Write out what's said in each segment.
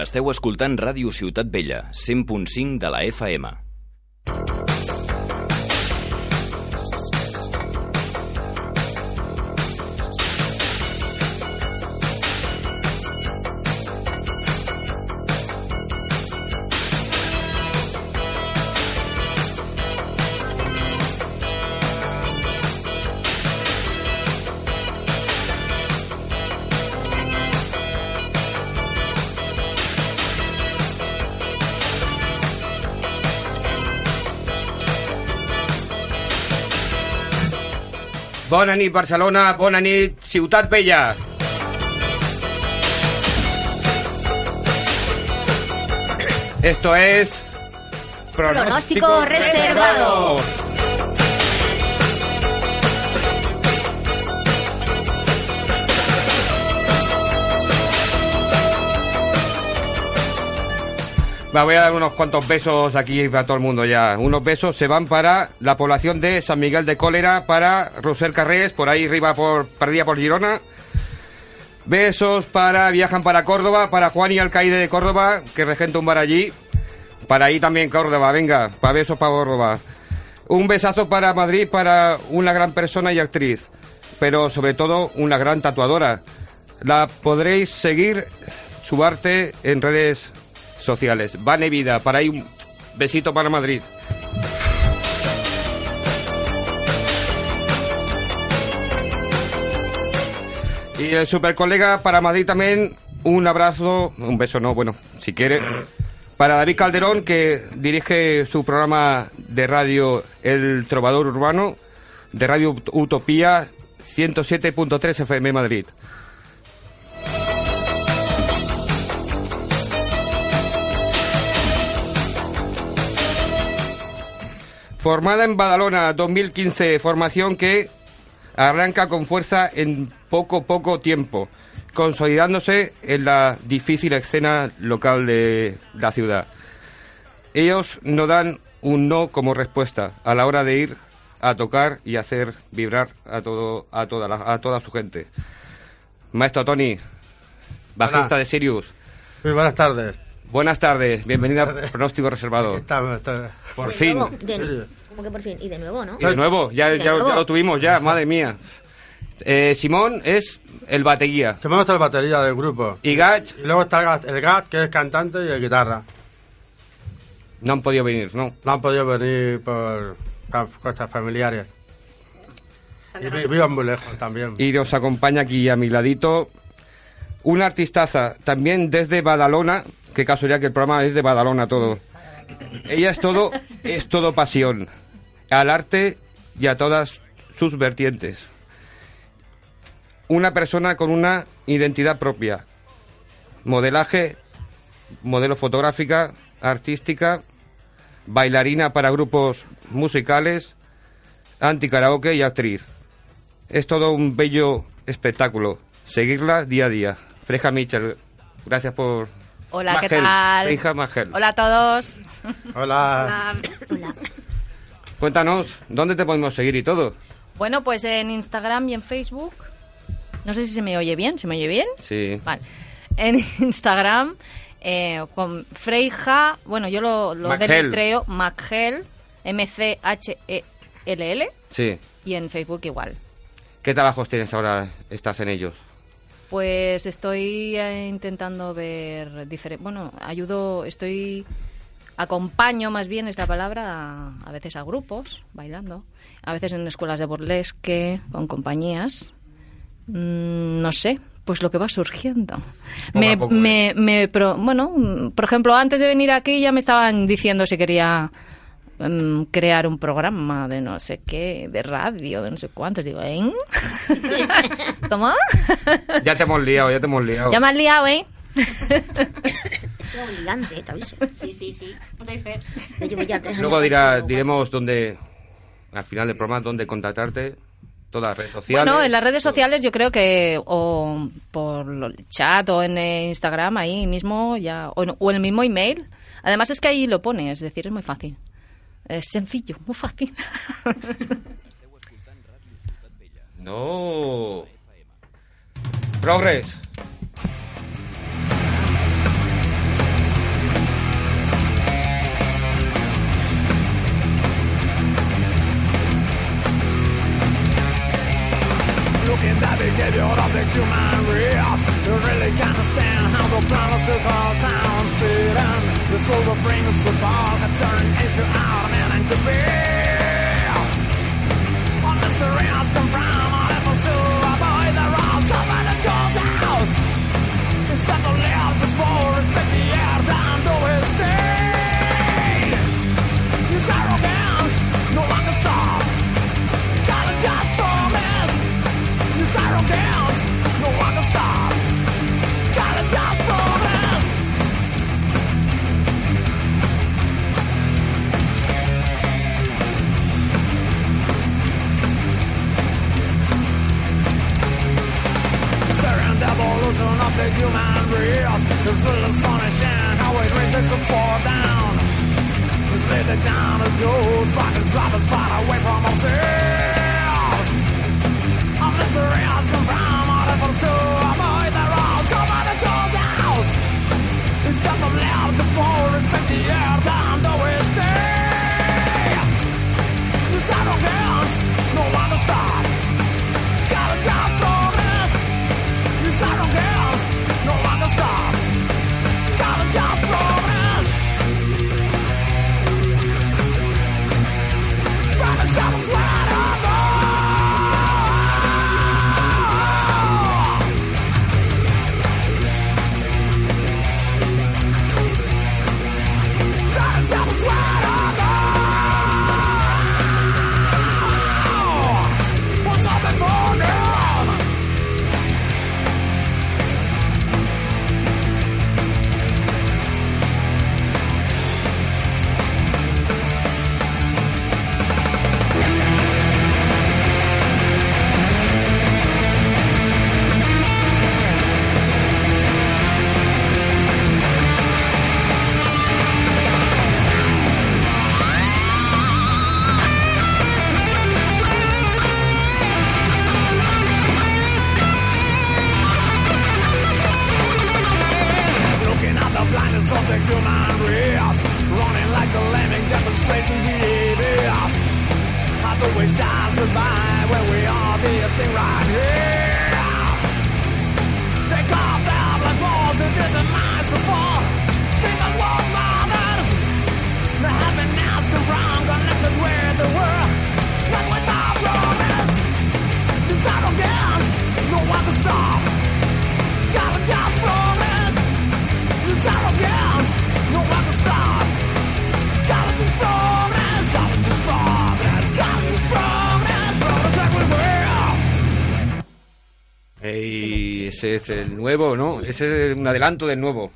Esteu escoltant Ràdio Ciutat Vella, 100.5 de la FM. Bona nit, Barcelona. Bona nit, Ciutat Vella. Esto es... Pronóstico reservado. Va, voy a dar unos cuantos besos aquí para todo el mundo ya. Unos besos se van para la población de San Miguel de Cólera, para Rosel Carrés, por ahí arriba por perdida por Girona. Besos para viajan para Córdoba, para Juan y Alcaide de Córdoba, que regenta un bar allí. Para ahí también Córdoba, venga, para besos para Córdoba. Un besazo para Madrid, para una gran persona y actriz, pero sobre todo una gran tatuadora. La podréis seguir su arte en redes sociales. Vane Vida, para ahí un besito para Madrid. Y el super colega para Madrid también, un abrazo, un beso no, bueno, si quiere. Para David Calderón, que dirige su programa de radio El Trovador Urbano, de Radio Utopía 107.3 FM Madrid. Formada en Badalona 2015, formación que arranca con fuerza en poco, poco tiempo, consolidándose en la difícil escena local de la ciudad. Ellos no dan un no como respuesta a la hora de ir a tocar y hacer vibrar a todo a toda la- a toda su gente. Maestro Tony, bajista Hola. de Sirius. Muy buenas tardes. Buenas tardes, bienvenido a Pronóstico Reservado. Por fin. Nuevo, de- ¿Cómo que por fin? Y de nuevo, ¿no? Y de nuevo, ya, de ya- nuevo. ya lo tuvimos, ya, madre mía. Eh, Simón es el batería. Tenemos la batería del grupo. Y Gach Y luego está el Gat- el Gat, que es cantante, y el guitarra. no han podido venir, ¿no? No han podido venir por cosas familiares. Y vi- viven muy lejos también. Y nos acompaña aquí a mi ladito una artistaza, también desde Badalona, qué casualidad que el programa es de Badalona todo. Ella es todo, es todo pasión, al arte y a todas sus vertientes. Una persona con una identidad propia. Modelaje, modelo fotográfica, artística, bailarina para grupos musicales, anti-karaoke y actriz. Es todo un bello espectáculo. Seguirla día a día. Freja Mitchell, gracias por... Hola, ¿qué tal? Freja Magel. Hola a todos. Hola. Hola. Cuéntanos, ¿dónde te podemos seguir y todo? Bueno, pues en Instagram y en Facebook. No sé si se me oye bien. ¿Se me oye bien? Sí. Vale. En Instagram, eh, con Freija, bueno, yo lo, lo deletreo, Magel, M-C-H-E-L-L, Sí. y en Facebook igual. ¿Qué trabajos tienes ahora? ¿Estás en ellos? Pues estoy eh, intentando ver diferentes. Bueno, ayudo, estoy. Acompaño, más bien es la palabra, a, a veces a grupos bailando, a veces en escuelas de burlesque, con compañías. Mm, no sé, pues lo que va surgiendo. Me, poco, me, ¿eh? me pro- bueno, mm, por ejemplo, antes de venir aquí ya me estaban diciendo si quería mm, crear un programa de no sé qué, de radio, de no sé cuántos. Digo, ¿eh? ¿Cómo? Ya te hemos liado, ya te hemos liado. Ya me has liado, ¿eh? Obligante, te aviso. Sí, sí, sí. Doy fe. Luego dirá, diremos dónde, al final del programa, dónde contactarte. Todas las redes sociales. Bueno, en las redes sociales yo creo que o por lo- el chat o en Instagram ahí mismo ya o, en- o el mismo email. Además es que ahí lo pone, es decir, es muy fácil. Es sencillo, muy fácil. No. Progress. the my race They really can't understand how the planet of the I'm speeding The soul that brings the ball can turn into our man and to be. All the has come the human race. It's still astonishing how we reach it so far down. It's laid down as gold, spark drop dropping, spot away from us. Ese es un adelanto del nuevo.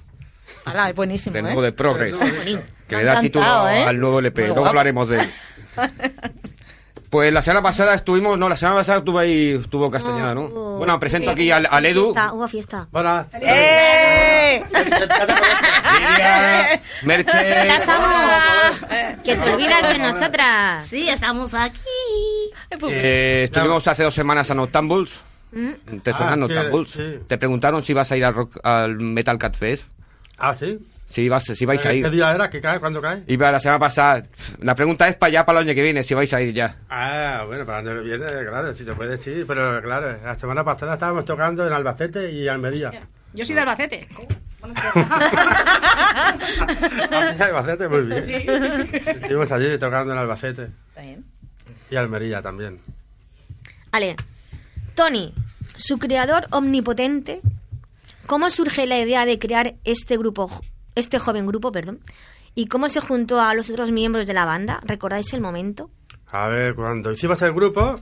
Hala, es buenísimo, Del ¿eh? nuevo de Progress. Que le da título ¿eh? al nuevo LP. Muy Luego guapo. hablaremos de él. Pues la semana pasada estuvimos, no, la semana pasada estuvo ahí, estuvo Castañeda, ¿no? hubo- Bueno, presento sí, aquí al, al Edu. Fiesta, hubo fiesta. Buenas. ¡Eh! Lidia, Merche. Que te olvidas de nosotras. Sí, estamos aquí. Eh, estuvimos hace dos semanas a Noctambuls. Mm. ¿Te suenan Ah, sí, Noctambuls? sí. Te preguntaron si ibas a ir al, rock- al Metal Cat Fest. Ah, sí. Si, ibas, si vais a ¿Qué ir. día era? ¿Qué cae? ¿Cuándo cae? Iba la semana pasada. La pregunta es para allá, para el año que viene, si vais a ir ya. Ah, bueno, para el año que viene, claro, si se puede, sí, pero claro, la semana pasada estábamos tocando en Albacete y Almería. Yo soy de Albacete. Ah, Albacete, muy bien. Estuvimos allí tocando en Albacete Está bien. y Almería también. Ale, Tony, su creador omnipotente, ¿cómo surge la idea de crear este grupo, este joven grupo, perdón? ¿Y cómo se juntó a los otros miembros de la banda? ¿Recordáis el momento? A ver, cuando hicimos el grupo,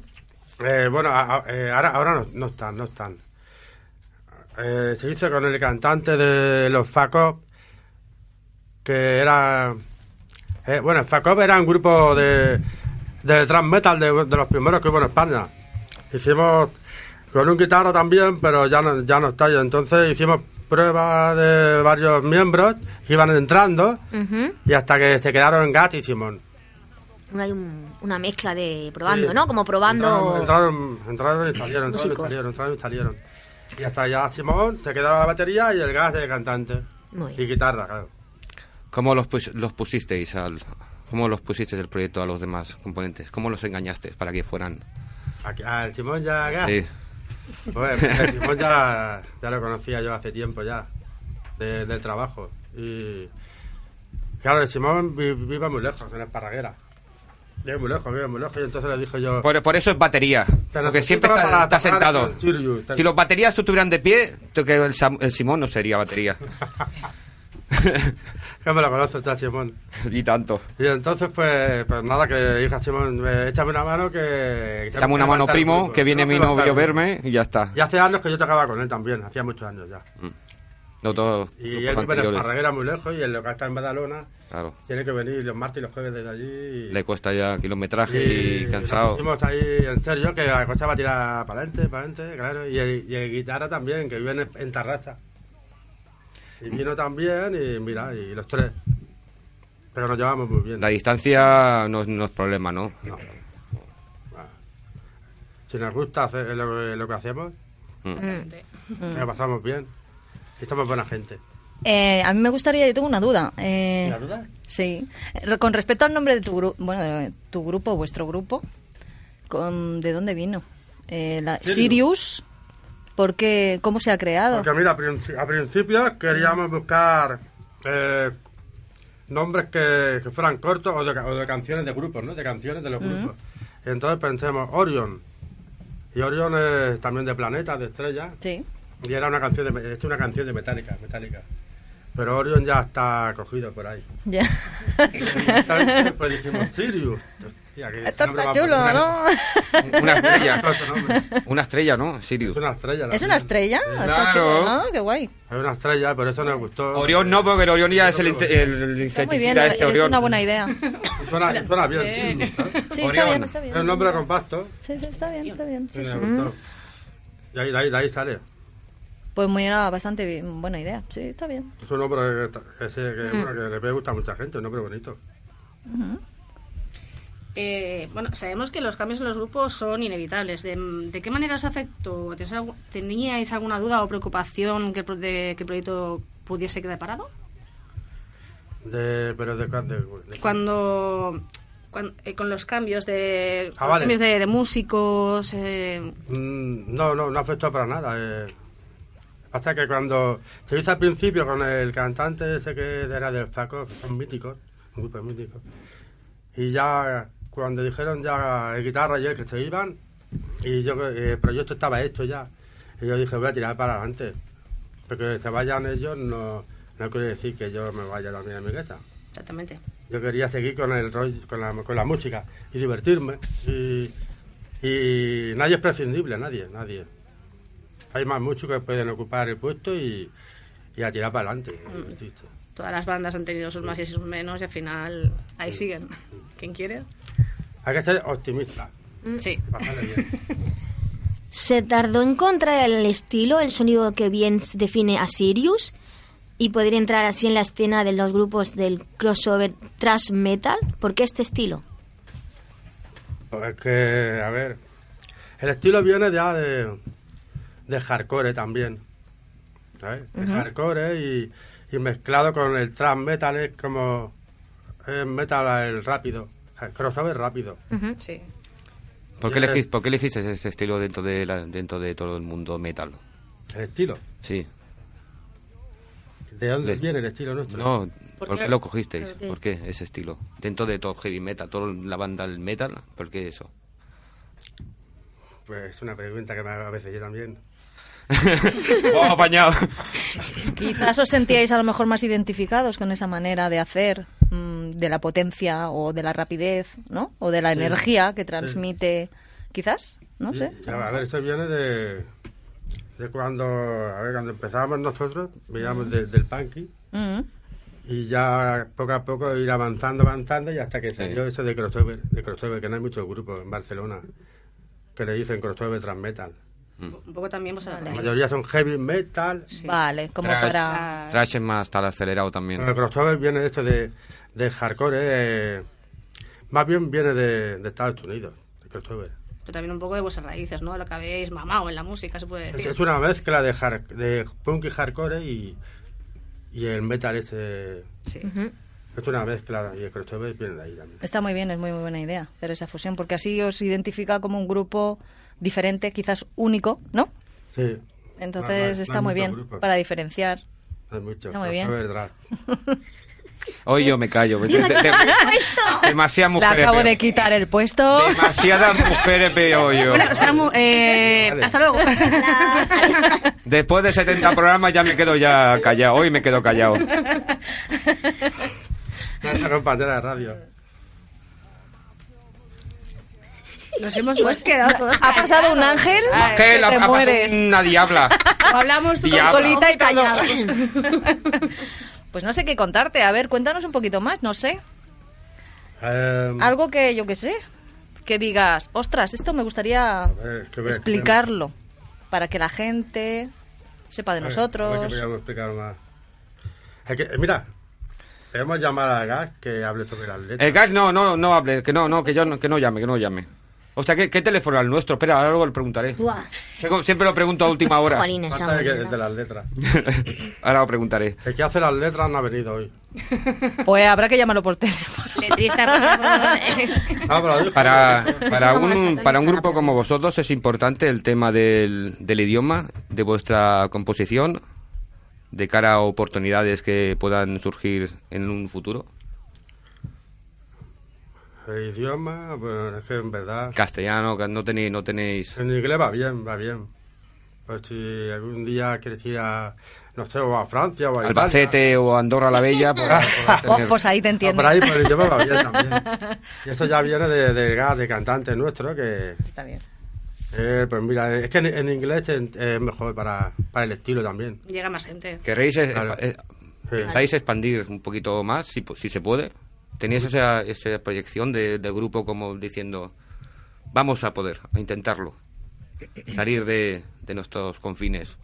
eh, bueno, a- eh, ahora, ahora no, están, no están. Eh, se hizo con el cantante de los Facop, que era... eh, bueno, Facop era un grupo de, de thrash metal de los primeros que hubo en España. Hicimos con un guitarra también, pero ya no, ya no está. Entonces hicimos pruebas de varios miembros que iban entrando y hasta que se quedaron Gat y Simón. Hay un- una mezcla de probando, Sí. ¿no? Como probando... Entraron, entraron, entraron y salieron, entraron y salieron, entraron y salieron. Y hasta ya Simón se quedaba la batería y el gas de cantante. Muy Y guitarra, claro. ¿Cómo los, pus- los pusisteis al... ¿Cómo los pusisteis del proyecto a los demás componentes? ¿Cómo los engañaste para que fueran? Aquí, al Simón ya gas. Sí. Pues, el Simón ya, ya lo conocía yo hace tiempo ya, de- del trabajo. Y, Claro, el Simón vi- vive muy lejos, en Esparraguera. Vive muy lejos, vive muy lejos. Y entonces le dije yo... Por, por eso es batería. Porque siempre está, sentado. Sirius. Si los baterías estuvieran de pie, que el Simón no sería batería. que me lo conoce está Simón. y tanto. Y entonces, pues, pues nada, que hija Simón, eh, échame una mano que... Echame una que mano, primo, grupo. que viene mi novio a verme y ya está. Y hace años que yo tocaba con él también, hacía muchos años ya. No todos Y él vive en anteriores. Esparraguera muy lejos y el local está en Badalona. Claro. Tiene que venir los martes y los jueves desde allí. y- Le cuesta ya kilometraje y, nos cansado. pusimos ahí en serio que la cosa va a tirar para adelante, para adelante, claro. Y, el- y el guitarra también, que vive en, en Tarrasa. Y vino también, y mira, y los tres. Pero nos llevamos muy bien. La distancia no, es- no es problema, ¿no? No. Ah. Si nos gusta hacer lo, que- lo que hacemos, Mm. lo pasamos bien. Y somos buena gente. Eh, a mí me gustaría, yo tengo una duda. Eh, ¿La duda? Sí. Con respecto al nombre de tu grupo, bueno, tu grupo, vuestro grupo, con, ¿de dónde vino? Eh, la- Sirius. ¿Por qué? ¿Cómo se ha creado? Porque mira, a, princi- a principio queríamos buscar eh, nombres que, que fueran cortos o de, o de canciones de grupos, ¿no? De canciones de los grupos. Y entonces pensemos Orion. Y Orion es también de planetas, de estrellas. Sí. Y era una canción de, es una canción de Metallica, Metallica. Pero Orion ya está cogido por ahí. Ya. Entonces, pues dijimos Sirius. Esto nombre está chulo, bonito. ¿no? Una estrella. Una estrella, ¿no? Sirius. Es una estrella. ¿Es una estrella? Está Claro. chulo, ¿no? Qué guay. Es una estrella, por eso nos gustó. Orión no, porque el Orión ya es el, el, insecticida este es Orión. una buena idea. Suena, suena bien, Sirius. ¿sabes? Sí, está Orión. bien, está Es un nombre compacto. Sí, sí, está bien, está bien. sí, y sí. me gustó. Y ahí, de ahí, de ahí sale. Pues muy era bastante bien- buena idea. Sí, está bien. Es un nombre que, que, sé que, bueno, que le gustar a mucha gente, un nombre bonito. Eh, bueno, sabemos que los cambios en los grupos son inevitables. ¿De, de qué manera os afectó? ¿Teníais algu- ¿Teníais alguna duda o preocupación que de que el proyecto pudiese quedar parado? De, pero de, Cuando, cuan- eh, con los cambios de, Ah, los vale. cambios de, de músicos, eh, Mm, No, no, no afectó para nada. Eh. Pasa que cuando se hizo al principio con el cantante ese que era del Faco, que son míticos, un grupo mítico, y ya cuando dijeron ya el guitarra y él que se iban, y yo eh, el proyecto estaba hecho ya, y yo dije voy a tirar para adelante, porque se vayan ellos no, no quiere decir que yo me vaya también a mi casa. exactamente. Yo quería seguir con el rollo, con la, con la música y divertirme. Y, y nadie es prescindible, nadie, nadie. Hay más muchos que pueden ocupar el puesto y, y a tirar para adelante. insisto. Todas las bandas han tenido sus más y sus menos y al final ahí siguen. ¿Quién quiere? Hay que ser optimista, Sí. pasarle bien. Se tardó en encontrar el estilo, el sonido que bien define a Sirius y poder entrar así en la escena de los grupos del crossover thrash metal. ¿Por qué este estilo? Pues que, a ver, el estilo viene ya de, de hardcore también. ¿sabes? El hardcore y, y mezclado con el thrash metal es como es metal el rápido, el crossover rápido. Sí. ¿Por qué, Sí, elegís- por qué elegiste ese estilo dentro de, la- dentro de todo el mundo metal? El estilo. Sí. ¿De dónde Les- viene el estilo nuestro? No, ¿Por ¿por qué? lo cogisteis? ¿Por qué? ¿Por qué ese estilo? Dentro de todo heavy metal, toda la banda del metal, ¿por qué eso? Pues es una pregunta que me hago a veces yo también. ¡Oh, apañado! Quizás os sentíais a lo mejor más identificados con esa manera de hacer, mm, de la potencia o de la rapidez, ¿no? O de la Sí. energía que transmite, quizás, no Y- sé. a ver, esto viene de, de cuando, a ver, cuando empezábamos nosotros, veíamos de- del punky Mm. y ya poco a poco ir avanzando, avanzando y hasta que salió eso de crossover, de crossover, que no hay muchos grupos en Barcelona que le dicen crossover trans metal. Un poco también pues, La mayoría son heavy metal. Vale, como Trash. para... Trash es más tal acelerado también. Pero el crossover viene de esto de, de hardcore, eh, más bien viene de, de Estados Unidos, el crossover. Pero también un poco de vuestras raíces, ¿no? Lo que habéis mamado en la música, se puede Es, decir. es una mezcla de, har- de punk y hardcore y, y el metal ese. Sí. Es una mezcla y el crossover viene de ahí también. Está muy bien, es muy, muy buena idea hacer esa fusión, porque así os identifica como un grupo diferente, quizás único, ¿no? Sí. Entonces no hay- no está muy bien grupos. para diferenciar. Hay mucho. Está muy bien. Hoy yo me callo. De- de- de- demasiadas Le mujeres acabo veo. de quitar el puesto. Demasiadas mujeres veo yo. Bueno, Samu, eh, hasta luego. Después de 70 programas ya me quedo ya callado. Hoy me quedo callado. Compañera de radio. Nos hemos pues quedado todos. Ha pasado un ángel. Ángel, que ha, ha pasado una diabla. O hablamos tú Diabla. con Colita y callados. Pues no sé qué contarte. A ver, cuéntanos un poquito más, no sé. Eh, Algo que yo qué sé. Que digas, ostras, esto me gustaría explicarlo. Para que la gente sepa de a ver, nosotros. a ver que explicar más. Es que, eh, mira, debemos llamar a Gas que hable sobre las letras. El gas, no, no, no hable, que no, no, que yo no, que no llame, que no llame. O sea, ¿qué, qué teléfono era el nuestro? Espera, ahora luego le preguntaré. Buah. Siempre lo pregunto a última hora. Jolines, de, que- de las letras. ahora lo preguntaré. El que hace las letras no ha venido hoy. Pues habrá que llamarlo por teléfono. Ah. Para, para, un, para un grupo como vosotros es importante el tema del, del idioma, de vuestra composición, de cara a oportunidades que puedan surgir en un futuro. El idioma, bueno, es que en verdad. Castellano, que no tenéis, no tenéis. En inglés va bien, va bien. Pues si algún día quieres ir a, no sé, o a Francia o a Italia. Albacete o Andorra la Bella, pues, podrás Oh, tener- pues ahí te Ah, entiendo. por ahí, por el idioma va bien también. Y eso ya viene de, de gas, de cantante nuestro, que, Está bien. eh, pues mira, es que en, en inglés es, es mejor para, para el estilo también. Llega más gente. ¿Queréis Claro. eh, Sí. pensáis expandir un poquito más, si, si se puede? ¿Teníais esa, esa proyección de, del grupo como diciendo, vamos a poder, a intentarlo, salir de, de nuestros confines?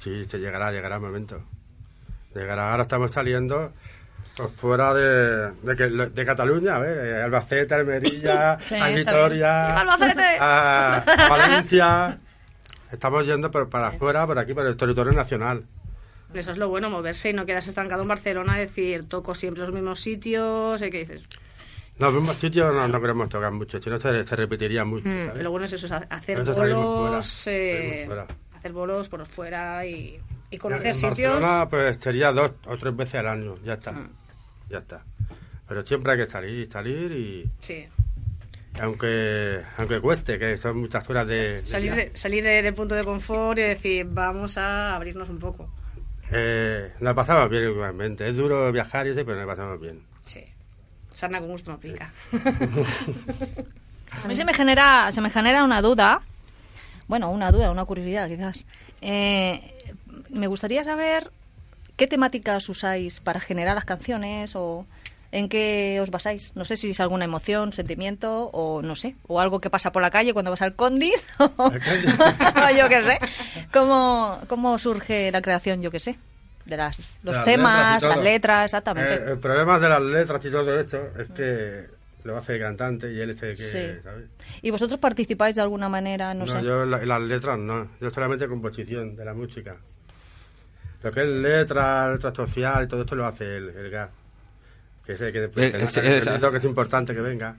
Sí, se llegará, llegará el momento. Llegará, ahora estamos saliendo pues, fuera de, de, que- de Cataluña, a ver, eh, Albacete, Almería, Sí, a Vitoria, a Valencia. Estamos yendo por, para afuera, por aquí, por el territorio nacional. Eso es lo bueno, moverse y no quedarse estancado en Barcelona, decir, toco siempre los mismos sitios, ¿eh? ¿qué dices? Los mismos sitios no, no queremos tocar mucho, si no se, se repetiría mucho. Mm. ¿sabes? Lo bueno es eso, es hacer bolos, fuera, eh, hacer bolos por fuera y, y conocer en sitios. Barcelona, pues sería dos o tres veces al año, ya está. Mm. Ya está. Pero siempre hay que salir, salir y Sí, aunque aunque cueste, que son muchas horas de... salir, de- salir de- del punto de confort y decir, vamos a abrirnos un poco. Eh, nos pasamos bien igualmente. Es duro viajar y eso, pero nos pasamos bien. Sí. Sarna con gusto no pica. A mí se me genera, se me genera una duda. Bueno, una duda, una curiosidad quizás. Eh, me gustaría saber qué temáticas usáis para generar las canciones o en qué os basáis. No sé si es alguna emoción, sentimiento o no sé, o algo que pasa por la calle cuando vas al Condis o yo qué sé. ¿Cómo, ¿Cómo surge la creación, yo qué sé? De las, los Las temas, letras las letras, exactamente. Eh, el problema de las letras y todo esto es que lo hace el cantante y él es el que... Sí. ¿sabes? ¿Y vosotros participáis de alguna manera? No, No, sé. yo la- las letras no. Yo solamente composición de la música. Lo que es letra, letra social y todo esto lo hace el, el gas. Que sé que después Eh, que, es- saca el es- sonido, que es importante que venga.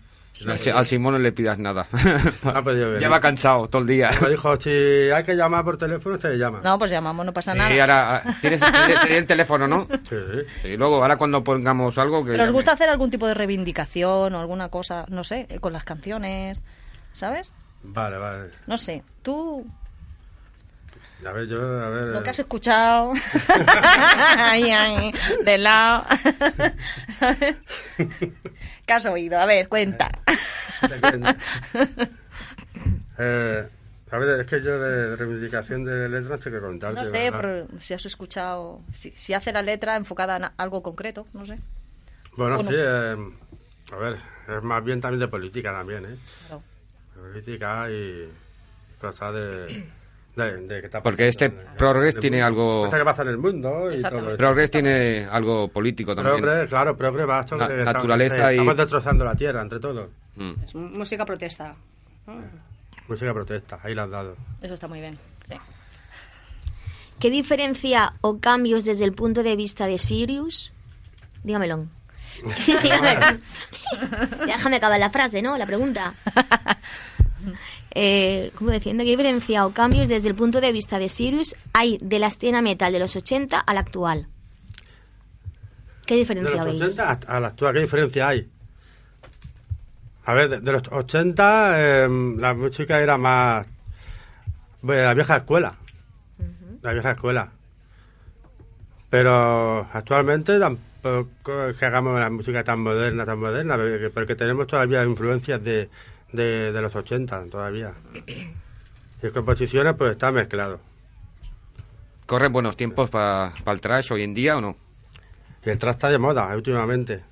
A- Al Simón no le pidas nada. No venir. Lleva cansado todo el día. Me dijo, si hay que llamar por teléfono, se llama. No, pues llamamos, no pasa Sí, nada. ahora ah, tienes, el teléfono, ¿no? Sí. Y luego, ahora cuando pongamos algo que... ¿Pero os llame. gusta hacer algún tipo de reivindicación o alguna cosa, no sé, eh, con las canciones? ¿Sabes? Vale, vale. No sé. Tú, A ver, yo, a ver... lo que has eh, escuchado. ay, ay, de lado. ¿Qué has oído? A ver, cuenta. cuento. Eh, a ver, es que yo de reivindicación de letras tengo que contarte. No sé, si has escuchado. Si, si hace la letra enfocada en algo concreto, no sé. Bueno, sí, eh, a ver, es más bien también de política también, ¿eh? Claro. Política y cosas de... de, de que está Porque este Progress tiene mundo. algo- Cosas que pasa en el mundo y todo esto. Progress tiene algo político también. Progress, claro, Progress va Na- que naturaleza estamos, y- estamos destrozando la tierra entre todos. Mm. Es música protesta. Música protesta, ahí la has dado. Eso está muy bien. sí. ¿Qué diferencia o cambios desde el punto de vista de Sirius? Dígamelo. Dígamelo. Déjame acabar la frase, ¿no? La pregunta. Eh, ¿Cómo diciendo? ¿Qué diferencia o cambios desde el punto de vista de Sirius hay de la escena metal de los 80 a la actual? ¿Qué ¿Qué De diferencia los veis? 80 hasta- a la actual, ¿qué diferencia hay? A ver, de, de los 80 eh, la música era más de la vieja escuela. La vieja escuela. Pero actualmente tampoco es que hagamos la música tan moderna, tan moderna, porque tenemos todavía influencias de, de, de los 80 todavía. Y composiciones pues está mezclado. ¿Corren buenos tiempos para el trash hoy en día o no? El trap está de moda últimamente.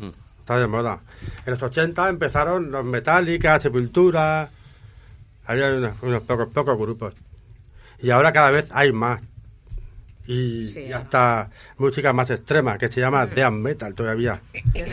Mm. Está de moda. En los 80 empezaron los Metallica, Sepultura. Había unos, unos pocos, pocos grupos. Y ahora cada vez hay más. Y, Sí. hasta música más extrema, que se llama Death Metal todavía.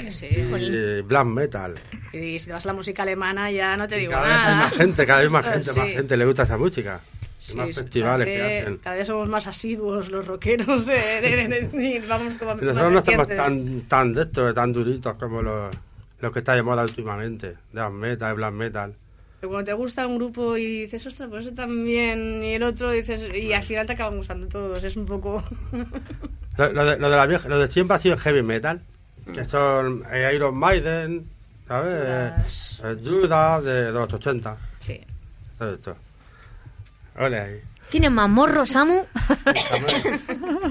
Sí. Y Black Metal. Y si te vas a la música alemana ya no te digo cada vez hay nada. más gente, cada vez más gente, Sí. más gente le gusta esa música. Sí, más festivales cada que vez- hacen. Cada vez somos más asiduos los rockeros. eh, de- de- de- vamos como nosotros no estamos tan, tan de esto, tan duritos como los, los que está de moda últimamente. Death Metal, Black Metal. Pero cuando te gusta un grupo y dices, ostras, pues ese también, y el otro dices, y al final te acaban gustando todos, es un poco... Lo, lo de, lo de la vieja, lo de siempre ha sido heavy metal, que son eh, Iron Maiden, ¿sabes? Judas. Eh, Judas de, de los 80. sí. Todo esto. Ole ahí. ¿Tienes más morro, Samu?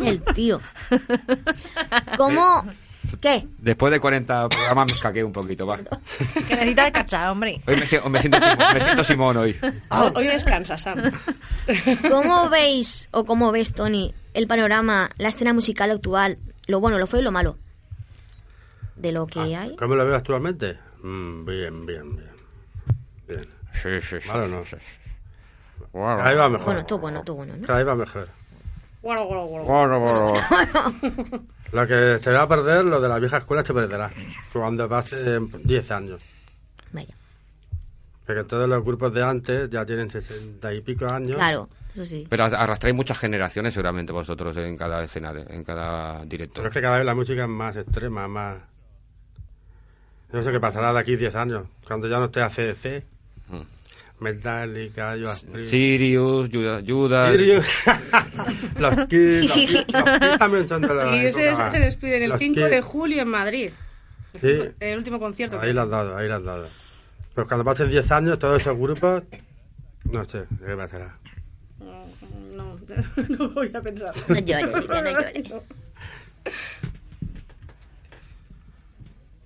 El tío. ¿Cómo? ¿Qué? Después de 40 programas me escaqué un poquito, va. Que necesita de cachá, hombre. Hoy me, me siento, Simón, me siento Simón hoy. Ah, Hoy descansa, Sam. ¿Cómo veis o cómo ves, Tony, el panorama, la escena musical actual, lo bueno, lo feo y lo malo? De lo que Ah, hay. ¿Cómo lo veo actualmente? Mm, bien, bien, bien. Bien. Sí, sí, sí. Malo no. sí. Cada vez va mejor. Bueno, todo bueno, todo bueno, ¿no? Vez va mejor. Bueno, bueno, bueno. Bueno, bueno. Lo que te va a perder, lo de la vieja escuela te perderá. Cuando pase 10 años. Vaya. Porque todos los grupos de antes ya tienen 60 y pico años. Claro, eso sí. Pero arrastráis muchas generaciones seguramente vosotros en cada escenario, en cada directo. Pero es que cada vez la música es más extrema, más... No sé qué pasará de aquí 10 años. Cuando ya no esté ACDC, Mm. Metallica, Judas Priest... Sirius, Judas, Judas. Sirius. los Kiss, los Kiss, los Kiss también son de la Y ese se despiden el Los 5 Kiss. de julio en Madrid. Sí. el último concierto. Ahí lo has dado, ahí lo has dado. Pues cuando pasen 10 años, todos esos grupos... No sé, ¿qué pasará? No, no voy a pensar. No llores, no llores.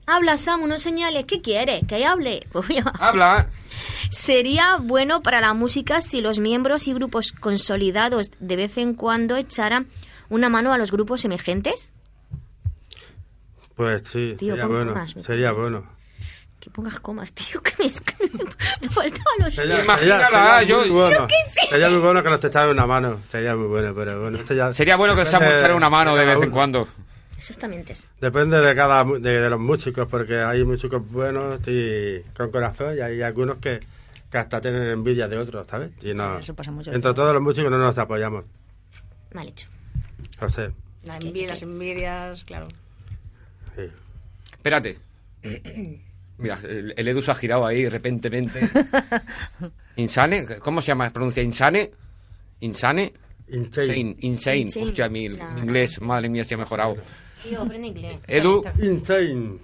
Habla, Samu, no señales. ¿Qué quieres? ¿Que hable? Pues ya. Habla. Sería bueno para la música si los miembros y grupos consolidados de vez en cuando echaran una mano a los grupos emergentes. Pues sí, Tío, sería bueno, sería bueno. Que pongas comas, tío, que me, me faltaban los... Sería, Imagínala, sería- sería yo- muy bueno. Sería muy bueno que nos te echaran una mano. Sería muy bueno, pero bueno. esto ya Sería bueno que depende Samu echara una mano de cada vez en uno. cuando. Exactamente. Depende de cada mu- de, de los músicos, porque hay músicos buenos y con corazón y hay algunos que, que hasta tienen envidia de otros, ¿sabes? Y no, eso pasa mucho. entre todos los músicos no nos apoyamos, Mal hecho. lo sé. La envidia, las envidias, claro. Sí. Espérate. Mira, el, el Edu se ha girado ahí repentemente. Insane, ¿cómo se llama? ¿Pronuncia Insane? Insane. Insane. Insane. Insane. Insane. Hostia, mi inglés, madre mía, se ha mejorado. Tío, aprende inglés. Edu, Insane.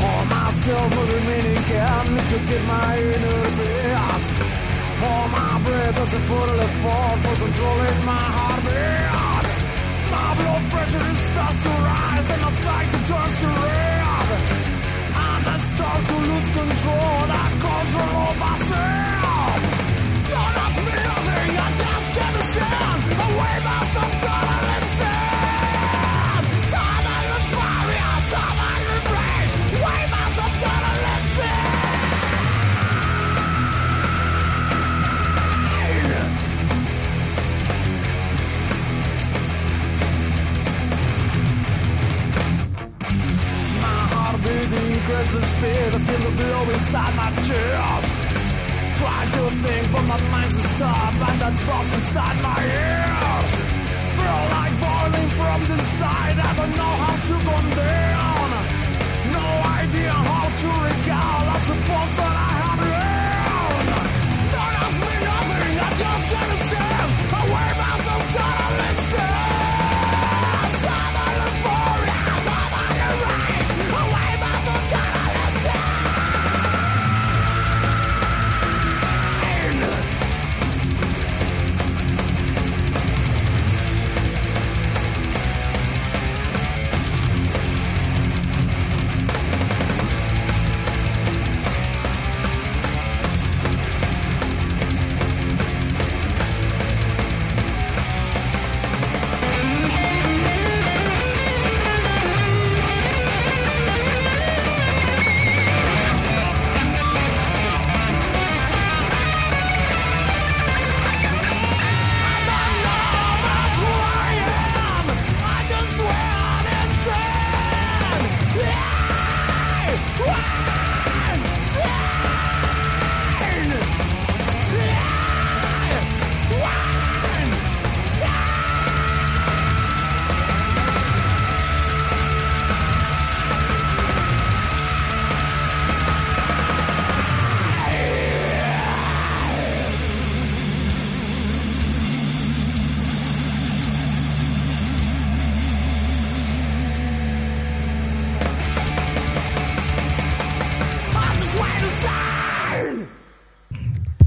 Pour myself a remaining can to get my inner peace. Pour my breath as I fully fall for controlling my heartbeat. My blood pressure starts to rise and my sight turns to red. I to lose control, that control myself. Speed. I feel the blow inside my chest. Trying to think, but my mind's a stop and that boss inside my ears. Feel like boiling from the inside. I don't know how to come down. No idea how to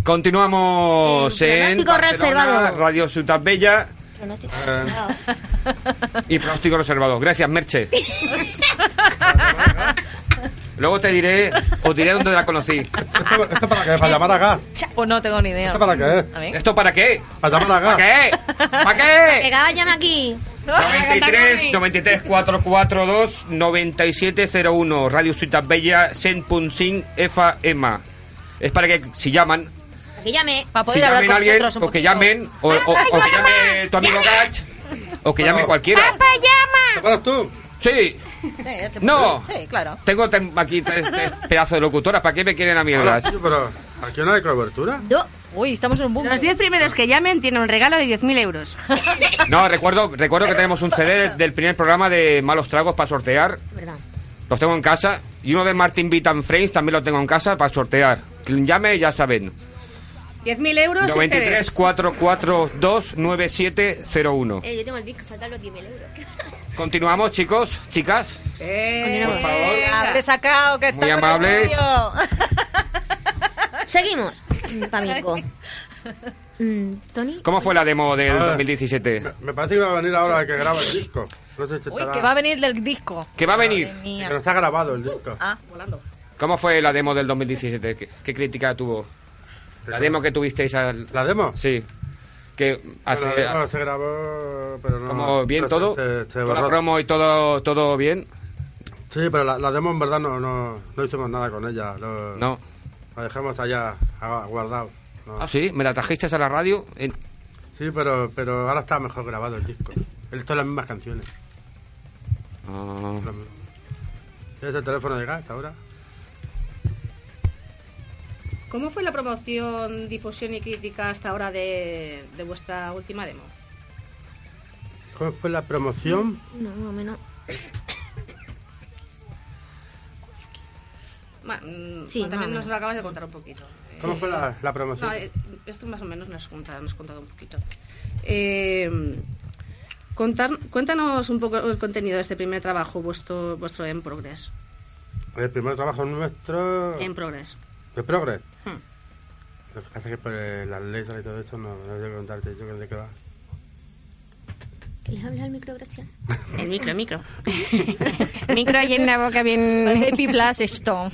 Continuamos Eh, en reservado. Radio Ciutat Bella Pronóstico Eh. reservado. y pronóstico reservado. Gracias, Merche. Luego te diré, os diré dónde la conocí. ¿Esto, esto para qué? ¿Para llamar acá? Pues no tengo ni idea. ¿Esto para qué? A. ¿Esto para qué? ¿Para llamar ¿Para acá? qué? ¿Para qué? Venga, llame aquí. 93 93 442 9701 Radio Ciutat Bella 100.5 FM Es para que si llaman Que llame. Para Si poder hablar llamen con alguien nosotros un o que poquito. llamen o, o- o que llame tu amigo Gach o que llame cualquiera ¿Te acuerdas tú? Sí, Sí, se puede. No. Sí, claro. tengo tem- aquí tres, tres pedazos de locutoras ¿Para qué me quieren a mí el Hola, Gach? tío, pero aquí no hay cobertura. No. Uy, estamos en un bunker. Los 10 primeros que llamen tienen un regalo de 10.000 euros. No, recuerdo, recuerdo que tenemos un CD del primer programa de Malos Tragos para sortear Verdad. Los tengo en casa. Y uno de Martin Beat Frames también lo tengo en casa para sortear. Quien llame, ya saben. 10.000 euros y 93 CDs. 442 9701. Eh, yo tengo el disco, faltan los 10.000 euros. Continuamos, chicos, chicas. Eh, Por favor. Habré sacado que Muy amables. Seguimos. Pamico. Mm, ¿Tony? ¿Cómo fue la demo del A ver. 2017? Me, me parece que va a venir ahora el que graba el disco. No sé si Uy, que va a venir del disco. ¿Qué va a venir? Que no está grabado el disco. Ah, volando. ¿Cómo fue la demo del 2017? ¿Qué, qué crítica tuvo? La demo que tuvisteis al... ¿La demo? Sí. Que hace... Se grabó, pero no... como bien pero todo. Se, se Con la promo y todo, todo bien. Sí, pero la, la demo en verdad no, no, no hicimos nada con ella. Lo, No. La dejamos allá guardado. No. Ah, sí, me la trajisteis a la radio. en- Sí, pero, pero ahora está mejor grabado el disco. Él son las mismas canciones. Ah. ¿Tienes el teléfono de gas ahora? ¿Cómo fue la promoción, difusión y crítica hasta ahora de, de vuestra última demo? ¿Cómo fue la promoción? No, más o menos. Mm, Sí, bueno, también nos lo acabas de contar un poquito. ¿Cómo fue la, la promoción? No, eh, esto más o menos nos has contado, nos has contado un poquito. Eh, contar, cuéntanos un poco el contenido de este primer trabajo, vuestro, vuestro En Progress. El primer trabajo nuestro... En Progress. ¿De Progress? Lo que pasa es que por las letras y todo esto no, no sé contarte yo de qué va. ¿Que les habla al micro, gracias? El micro, el micro. micro y en la boca bien... Parece Piplas esto.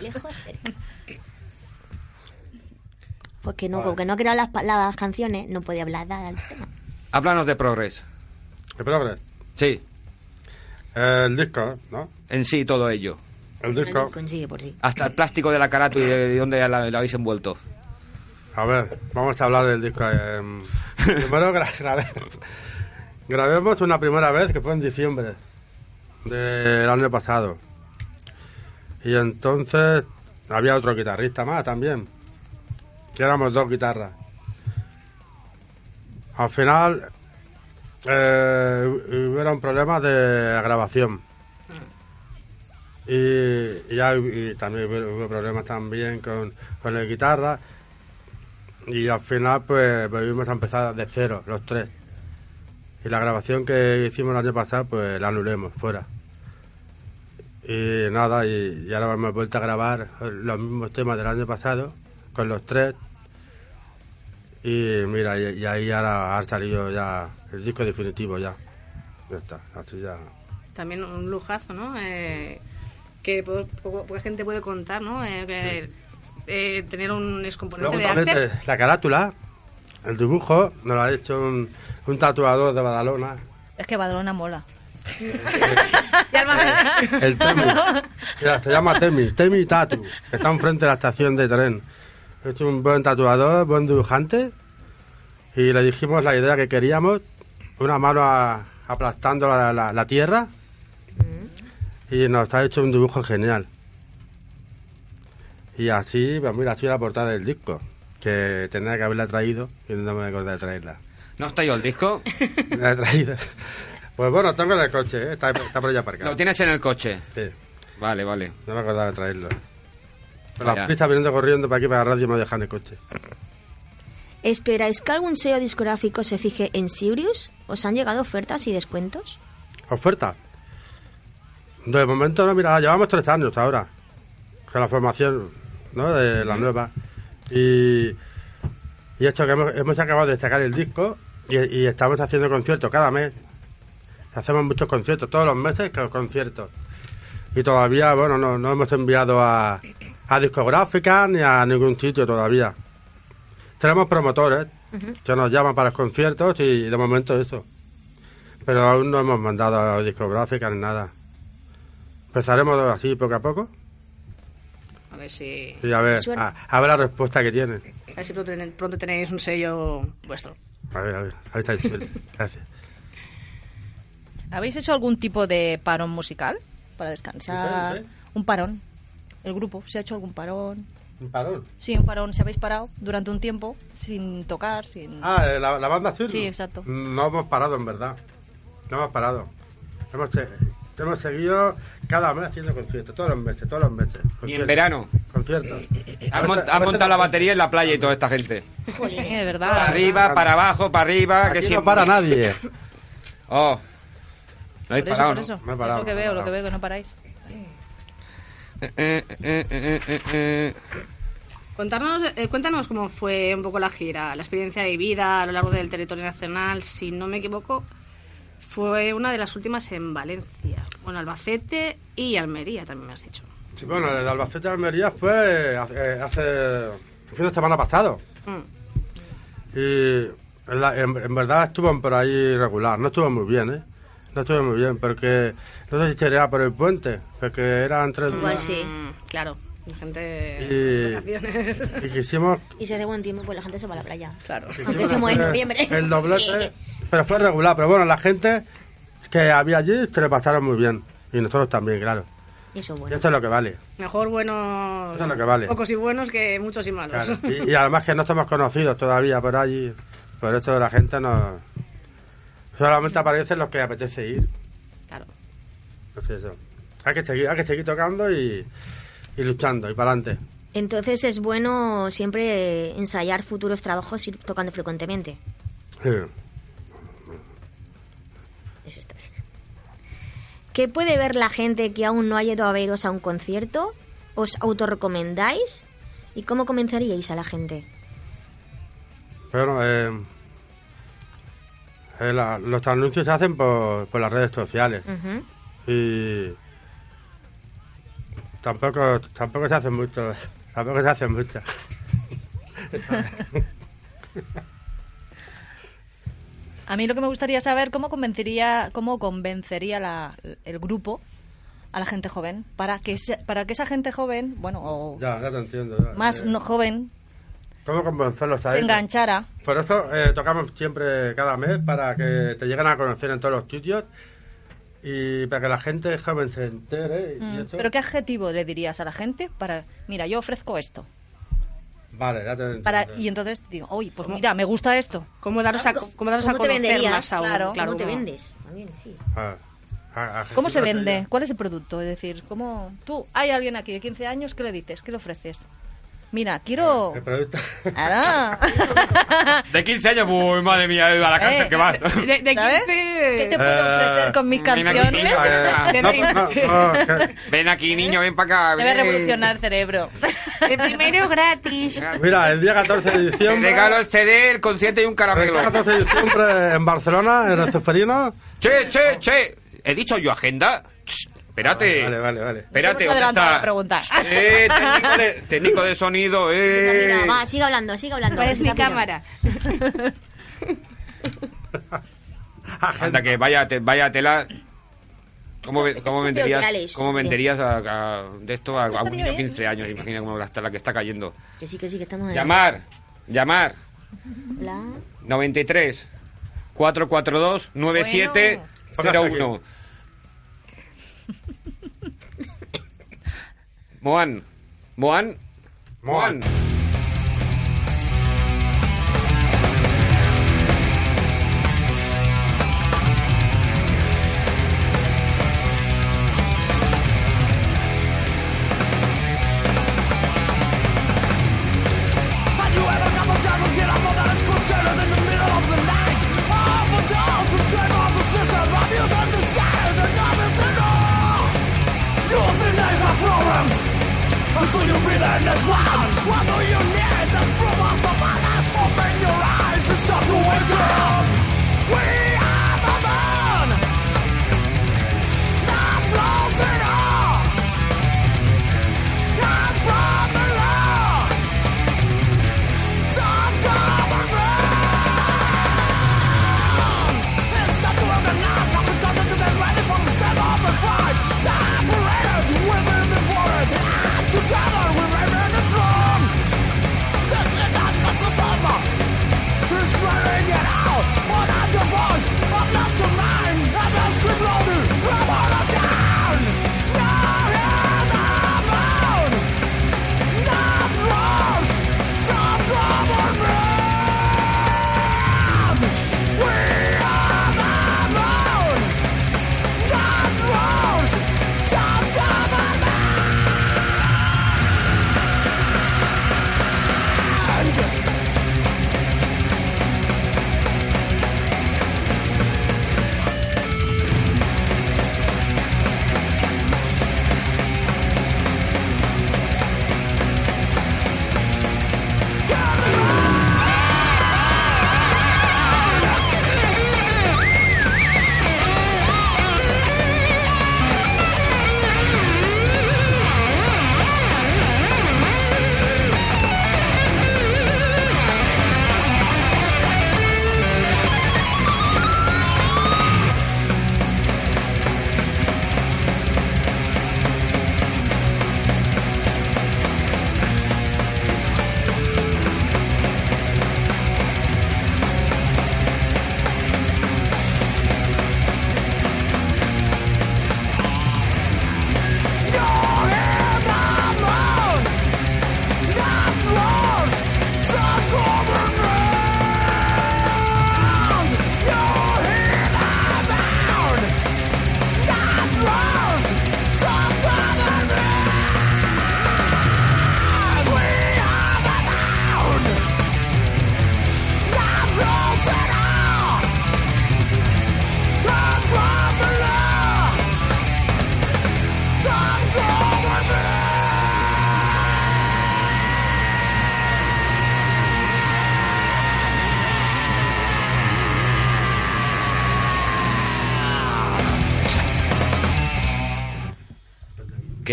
Lejos, cerca. Porque no, porque no creaba las, pa- las canciones, no podía hablar nada del tema. Háblanos de Progress. ¿De Progress? Sí, El disco, ¿no? en sí todo ello. El disco. Consigue por sí. Hasta el plástico de la carátula y de, de dónde la, la habéis envuelto. A ver, vamos a hablar del disco. eh, primero gra- grabé, grabemos una primera vez que fue en diciembre del año pasado. Y entonces había otro guitarrista más también. Que éramos dos guitarras. Al final eh, hubieron problemas de grabación. Y, y ya y también hubo problemas también con, con la guitarra. Y al final, pues volvimos a empezar de cero, los tres. Y la grabación que hicimos el año pasado, pues la anulemos, fuera. Y nada, y, y ahora hemos vuelto a grabar los mismos temas del año pasado, con los tres. Y mira, y, y ahí ahora ha salido ya el disco definitivo, ya. Ya está, así ya. También un lujazo, ¿no? Eh, que po- poca gente puede contar, ¿no? Eh, que, eh, tener un excomponente Luego de Axel. eh, la carátula, el dibujo, nos lo ha hecho un, un tatuador de Badalona. Es que Badalona mola. El Temi. Mira, se llama Temi, Temi Tatu, que está enfrente de la estación de tren. Es un buen tatuador, buen dibujante. Y le dijimos la idea que queríamos, una mano a- aplastando la, la- la tierra. Y nos ha hecho un dibujo genial. Y así, pues mira, así la portada del disco, que tendría que haberla traído y no me acordé de traerla. ¿No está yo el disco? La he traído. Pues bueno, tengo en el coche, ¿eh? está, está por allá aparcado. Lo tienes en el coche. Sí. Vale, vale. No me acordaba de traerlo. Pero las pistas viniendo corriendo para aquí, para la radio, me dejan el coche. ¿Esperáis que algún sello discográfico se fije en Sirius? ¿Os han llegado ofertas y descuentos? ¿Oferta? De momento no, mira, llevamos tres años ahora. Con la formación, ¿no? De la nueva. Y, y esto que hemos, hemos acabado de sacar el disco y, y estamos haciendo conciertos cada mes. Hacemos muchos conciertos, todos los meses con conciertos. Y todavía, bueno, no, no hemos enviado a, a discográficas ni a ningún sitio todavía. Tenemos promotores que nos llaman para los conciertos y de momento eso. Pero aún no hemos mandado a discográficas ni nada. Empezaremos así poco a poco A ver si, y a ver, Suerte. a, a ver la respuesta que tienen. a ver si pronto, ten- pronto tenéis un sello vuestro. A ver, a ver, ahí está Isabel. Gracias. ¿Habéis hecho algún tipo de parón musical? Para descansar. ¿Sí, sí? Un parón. El grupo, ¿se ha hecho algún parón? Un parón. Sí, un parón. ¿Se habéis parado durante un tiempo sin tocar? sin Ah, eh, la, la banda azul. Sí, exacto. No hemos parado, en verdad. No hemos parado. Hemos, se- hemos seguido cada mes haciendo conciertos, todos los meses, todos los meses. Y en verano. Conciertos. Han, mont- montado la batería en la playa y toda esta gente. Sí, de verdad. Para arriba, para abajo, para arriba. Aquí que no siempre- para nadie. Oh. No habéis eso, parado, por ¿no? eso. No he Es parado, lo que no he veo, lo que veo, que no paráis. Eh, eh, eh, eh, eh, eh. Contarnos, eh, cuéntanos cómo fue un poco la gira, la experiencia vivida a lo largo del territorio nacional. Si no me equivoco, fue una de las últimas en Valencia. Bueno, Albacete y Almería también me has dicho. Sí, bueno, el Albacete de Almería fue hace, hace el fin de semana pasado. Mm. Y en, la- en- en verdad estuvo por ahí regular. No estuvo muy bien, ¿eh? No estuvo muy bien, porque no sé si sería por el puente, porque eran tres Igual sí. Claro, la gente vacaciones. Y quisimos, Y si hace buen tiempo, pues la gente se va a la playa. claro. Aunque en noviembre. el doblete, pero fue regular. Pero bueno, la gente que había allí se le pasaron muy bien. Y nosotros también, claro. Y eso es Y bueno. eso es lo que vale. Mejor buenos, Eso es lo que vale. pocos y buenos que muchos y malos. Claro. Y, y además que no estamos conocidos todavía por allí. Por eso la gente no... Solamente aparecen los que apetece ir. Claro. Pues eso. Hay que seguir, hay que seguir tocando y, y luchando y para adelante. Entonces es bueno siempre ensayar futuros trabajos y ir tocando frecuentemente. Eso está bien. ¿Qué puede ver la gente que aún no ha ido a veros a un concierto? ¿Os autorrecomendáis? ¿Y cómo comenzaríais a la gente? Pero eh, eh, la- los anuncios se hacen por, por las redes sociales y tampoco tampoco se hacen mucho tampoco se hacen mucho A mí lo que me gustaría saber cómo convencería, cómo convencería la- el grupo a la gente joven para que se- para que esa gente joven, bueno, o ya ya te entiendo ya. más Eh, no joven, cómo convencerlos a se ellos? enganchara. por eso eh, tocamos siempre cada mes para que te lleguen a conocer en todos los sitios y para que la gente joven se entere y Mm, eso Pero qué adjetivo le dirías a la gente para, mira, yo ofrezco esto. vale ya te entiendo. Para y entonces digo, "Oye, pues mira, me gusta esto." ¿Cómo daros a, cómo daros a ¿Cómo te conocer venderías? más aún? Claro, ¿Cómo te vendes? También, sí. Ah, a- a ¿Cómo se vende? ¿Cuál es el producto? Es decir, ¿cómo tú hay alguien aquí de 15 años, ¿qué le dices? ¿Qué le ofreces? Mira, quiero el producto Ahora. De 15 años, uy, madre mía, a la cárcel Eh, que vas. De, de ¿Sabes? 15. ¿Qué te puedo ofrecer con mis canciones? Ah, no, no, no, Ven aquí, niño, ven para acá. Debe revolucionar el cerebro. El primero gratis. Mira, el día 14 de Te diciembre. regalo el CD, el concierto y un el caramelo. día 14 de diciembre en Barcelona, en el Ceferino. Che, che, che. ¿He dicho yo agenda? Espérate. Vale, vale, vale. Espérate, ¿dónde está? la pregunta. Eh, técnico de, técnico de sonido, eh. Mira, va, sigue hablando, sigue hablando. ¿Cuál es mi Rápido. cámara? Anda, que vaya, te- vaya tela. ¿Cómo, cómo venderías, cómo venderías a- a- de esto a, a un niño de bien. 15 años? Imagina cómo está la que está cayendo. Que sí, que sí, que estamos en... Llamar, llamar. Hola. 93 442 9701. Moan. Moan. Moan. Had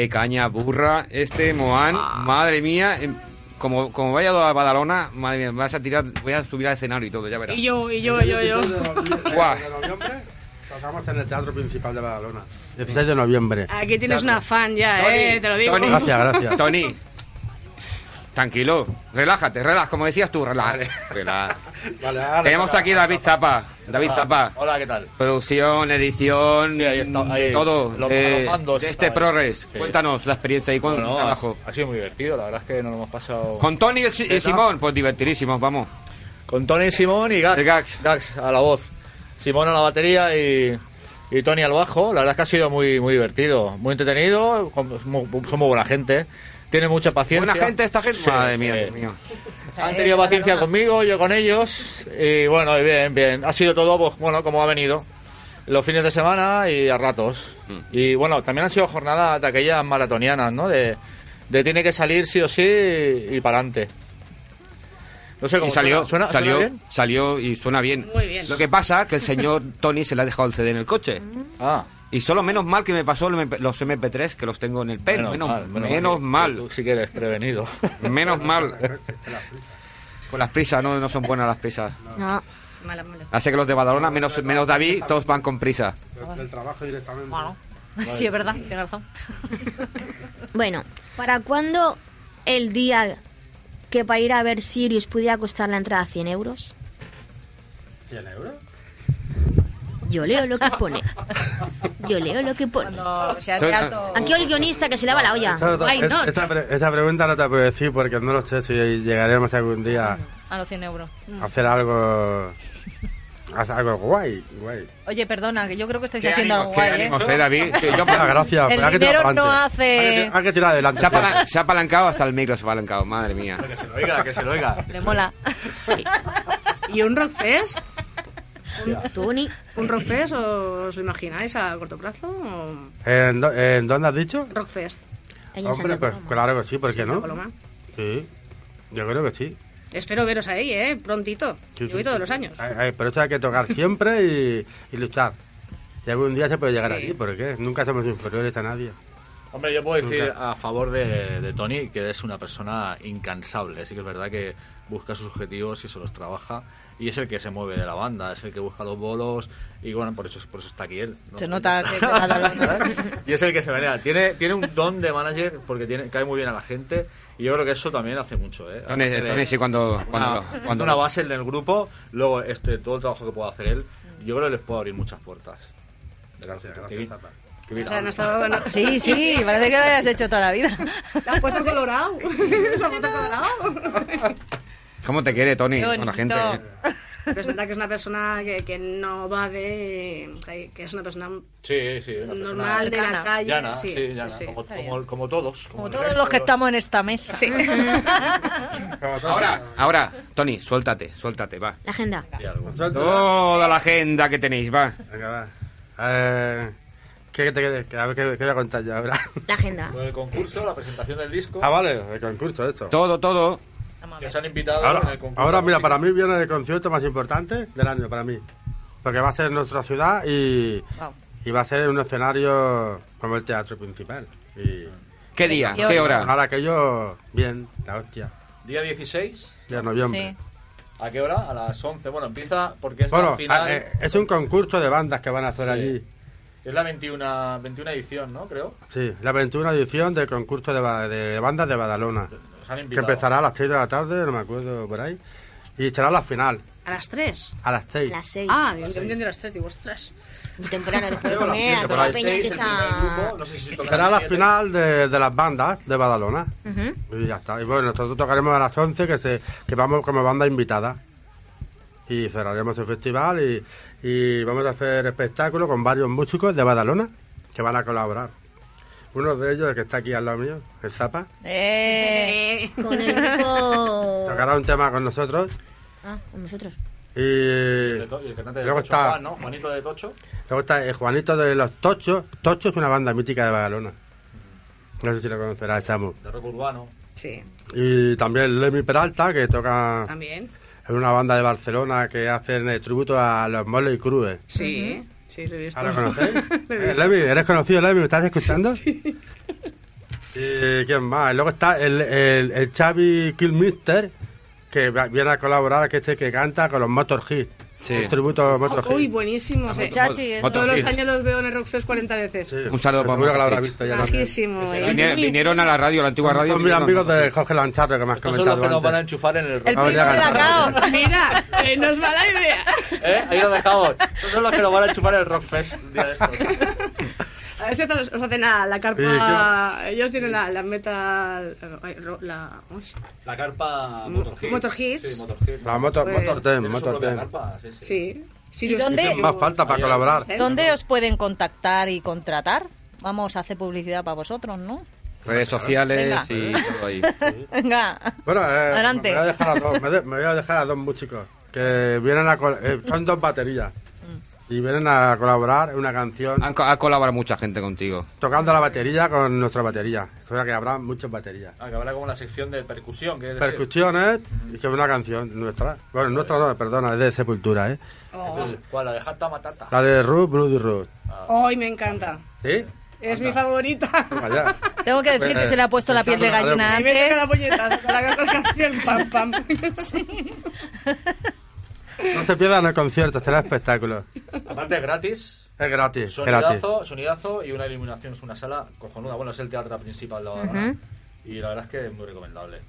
Qué caña burra este Moan, madre mía. em, Como, como vaya a Badalona, madre mía, me vas a tirar, voy a subir al escenario y todo, ya verás. Y yo, y yo, y yo, y yo. Guau. de noviembre tocamos en el Teatro Principal de Badalona. 16 de noviembre. Aquí tienes una fan ya, Tony, eh, te lo digo. Tony, Gracias, gracias. Tony, tranquilo, relájate, relaja, como decías tú, relaja. Vale. relaja. Vale, ahora- Tenemos aquí David Zapa, David Zapa. Hola, ¿qué tal? Producción, edición, Sí, ahí está, ahí, todo los- los está este. ProRes. Sí. Cuéntanos la experiencia y con Bueno, trabajo. Ha, ha sido muy divertido, la verdad es que nos lo hemos pasado. Con Tony y, y Simón, pues divertidísimos, vamos. Con Tony Simón y Gax. Gax. Gax a la voz. Simón a la batería y, y Tony al bajo. La verdad es que ha sido muy, muy divertido, muy entretenido. con- muy- Son muy buena gente. Tiene mucha paciencia. Buena gente esta gente. Sí, Madre mía, sí. Dios mío. Han tenido paciencia conmigo, yo con ellos. Y bueno, y bien, bien. Ha sido todo, pues, bueno, como ha venido. Los fines de semana y a ratos. Mm. Y bueno, también han sido jornadas de aquellas maratonianas, ¿no? De, de tiene que salir sí o sí y, para adelante. No sé cómo Y salió, suena, ¿suena- salió, suena bien? salió y suena bien. Muy bien. Lo que pasa que el señor Tony se le ha dejado el CD en el coche. Ah, Y solo menos mal que me pasó los MP3 que los tengo en el pelo. Menos, menos, mal. Tú sí que eres prevenido. Menos mal. Pues las prisas no, no son buenas las prisas. No. Mala, mala. Así que los de Badalona, menos, menos David, todos van con prisa. Del trabajo directamente. Bueno, sí, es verdad, tienes razón. Bueno, ¿para cuándo el día que para ir a ver Sirius pudiera costar la entrada 100 euros? ¿100 euros? Yo leo lo que pone. Yo leo lo que pone. Cuando sea Estoy- teatro... Aquí el guionista que se lava la olla. Esta, Why not? esta pre- esta pregunta no te puedo decir porque no lo sé si llegaremos algún día A los 100 euros. a hacer algo. hacer algo guay, guay. Oye, perdona, que yo creo que estáis ¿Qué haciendo algo qué guay, ¿eh? ánimos, eh, David? Que yo- Ah, gracias. El hay que tirar dinero no adelante. hace- Hay que, hay que tirar adelante. se, ha apala- se ha apalancado hasta el micro, se ha apalancado, madre mía. que se lo oiga, que se lo oiga. Le mola. ¿Y un Rockfest? Tony, ¿Un Rockfest os lo imagináis a corto plazo? o- ¿En, do- en dónde has dicho? Rockfest. Hombre, pues claro que sí, ¿por qué no? Sí, yo creo que sí. Espero veros ahí, ¿eh? Prontito. Sí, Yo sí, voy todos sí, los años. Ay, ay, pero esto hay que tocar siempre y, y luchar. Y algún día se puede llegar Sí. allí, ¿por qué? Nunca somos inferiores a nadie. Hombre, yo puedo decir Nunca. a favor de, de Tony que es una persona incansable. Sí que es verdad que busca sus objetivos y se los trabaja. Y es el que se mueve de la banda, es el que busca los bolos. Y bueno, por eso, por eso está aquí él. ¿no? Se nota que y es el que se venera. Tiene, tiene un don de manager porque tiene, cae muy bien a la gente. Y yo creo que eso también hace mucho. ¿eh? Tony, Hace Tony sí, cuando, cuando, una, lo- cuando una base en el grupo. Luego, este todo el trabajo que pueda hacer él, yo creo que les puede abrir muchas puertas. Gracias, gracias, O sea, no estado... no- Sí, sí, parece que lo hayas hecho toda la vida. Te has puesto colorado. Se ha puesto colorado. ¿Cómo te quiere Tony con la gente? Presenta que es una persona que, que no va de... que es una persona Sí, sí, una persona normal de la calle. llana, sí, sí, llana, sí, sí. Como, como, como todos. Como el todos resto los que estamos en esta mesa. Ahora, ahora, Tony, suéltate, suéltate, va. La agenda. Toda la agenda que tenéis, va. Venga, va. Eh, ¿qué, te, qué, a ver, ¿qué, qué voy a contar yo ahora? La agenda. Del concurso, la presentación del disco. ah, vale, el concurso, esto. Todo, todo. Que se han invitado en Ahora, el concurso. ahora, mira, para mí viene el concierto más importante del año, para mí. Porque va a ser en nuestra ciudad y, Wow. y va a ser en un escenario como el teatro principal. Y ¿Qué día? ¿Qué ¿Qué hora? hora? ahora que yo, bien, la hostia, Día 16. de noviembre. Sí. ¿A qué hora? A las 11. Bueno, empieza porque es Bueno, la final. eh, es un concurso de bandas que van a hacer Sí. allí. Es la 21, 21 edición, ¿no? Creo. Sí, la 21 edición del concurso de bandas de Badalona. Han Que empezará a las 6 de la tarde, no me acuerdo por ahí. Y será la final, A las 3. a las 6. Las seis. Ah, yo entendí a las 3, digo, ostras. Muy temprano, después de comer, a toda la peña empieza... No sé si Será la final de, de las bandas de Badalona. Ujú. Y ya está. Y bueno, nosotros tocaremos a las 11, que, se, que vamos como banda invitada. Y cerraremos el festival y, y vamos a hacer espectáculos con varios músicos de Badalona que van a colaborar. Uno de ellos, el que está aquí al lado mío, el Zapa, Eh, Eh, Con el grupo... tocará un tema con nosotros. Ah, con nosotros. Y El to- el cantante de luego Tocho está, Juan, ¿no? Juanito de Tocho. luego está el Juanito de los Tochos. Tocho es una banda mítica de Badalona. No sé si lo conocerá, estamos. De rock urbano. sí, Y también Lemmy Peralta, que toca también. en una banda de Barcelona que hacen el tributo a los Molley Crue. Sí, sí, lo he Eh, ¿eres conocido, Lemmy? ¿Me estás escuchando? Sí. ¿Y quién más? Luego está el, el, el Xavi Killmister, que viene a colaborar, que este que canta con los Motor Hit. Sí. El tributo a Motor Uy, Hit. buenísimo. sí. Chachi, eso. Motor Todos los años los veo en el Rockfest 40 veces. Sí. Un saludo para Seguro que lo Motor habrá Hits. visto ya también. Bajísimo. Ese eh. Vine- vinieron a la radio, a la antigua radio. Son mis amigos de Jorge Lancharro que me has Estos son los comentado que nos van a antes. enchufar en el rock. El ya de. Mira, eh, nos va la idea. ¿Eh? Ahí lo dejamos. Estos son los que nos van a enchufar en el Rockfest un día de estos. A ver si os os hacen a la carpa. Ellos tienen la, la ro- La, carpa Motor Hits. Motor Hits. Sí, Motor Hits. La Motor, Pues- motor Ten, Motor propia Ten. carpa, sí, sí. sí. ¿Y dónde? Más falta para colaborar. ¿Dónde os pueden contactar y contratar? Vamos a hacer publicidad para vosotros, ¿no? Redes sociales Venga. y todo ahí. Venga. Bueno, eh, Adelante. Me voy, a dejar a dos, me, de- me voy a dejar a dos músicos que vienen a eh, son dos baterías y vienen a colaborar en una canción Han co- ha colaborado mucha gente contigo. tocando la batería con nuestra batería. O sea que habrá muchas baterías. Ah, que habrá como la sección de percusión. Percusiones y que es una canción nuestra. Bueno, nuestra no, perdona, es de Sepultura, ¿eh? Entonces, ¿Cuál? La de Hatta Matata. La de Ruth, Bloody Ruth. Ay, me encanta. ¿Sí? Es mi favorita. Vaya. Tengo que decir que se le ha puesto la piel de gallina Y me toca la antes. puñetazo la canción. Pam, pam. No te pierdas en el concierto, será espectáculo. Aparte es gratis. Es gratis. Sonidazo, sonidazo y una iluminación. Es una sala cojonuda. Bueno, es el teatro principal de Badalona. Y la verdad es que es muy recomendable.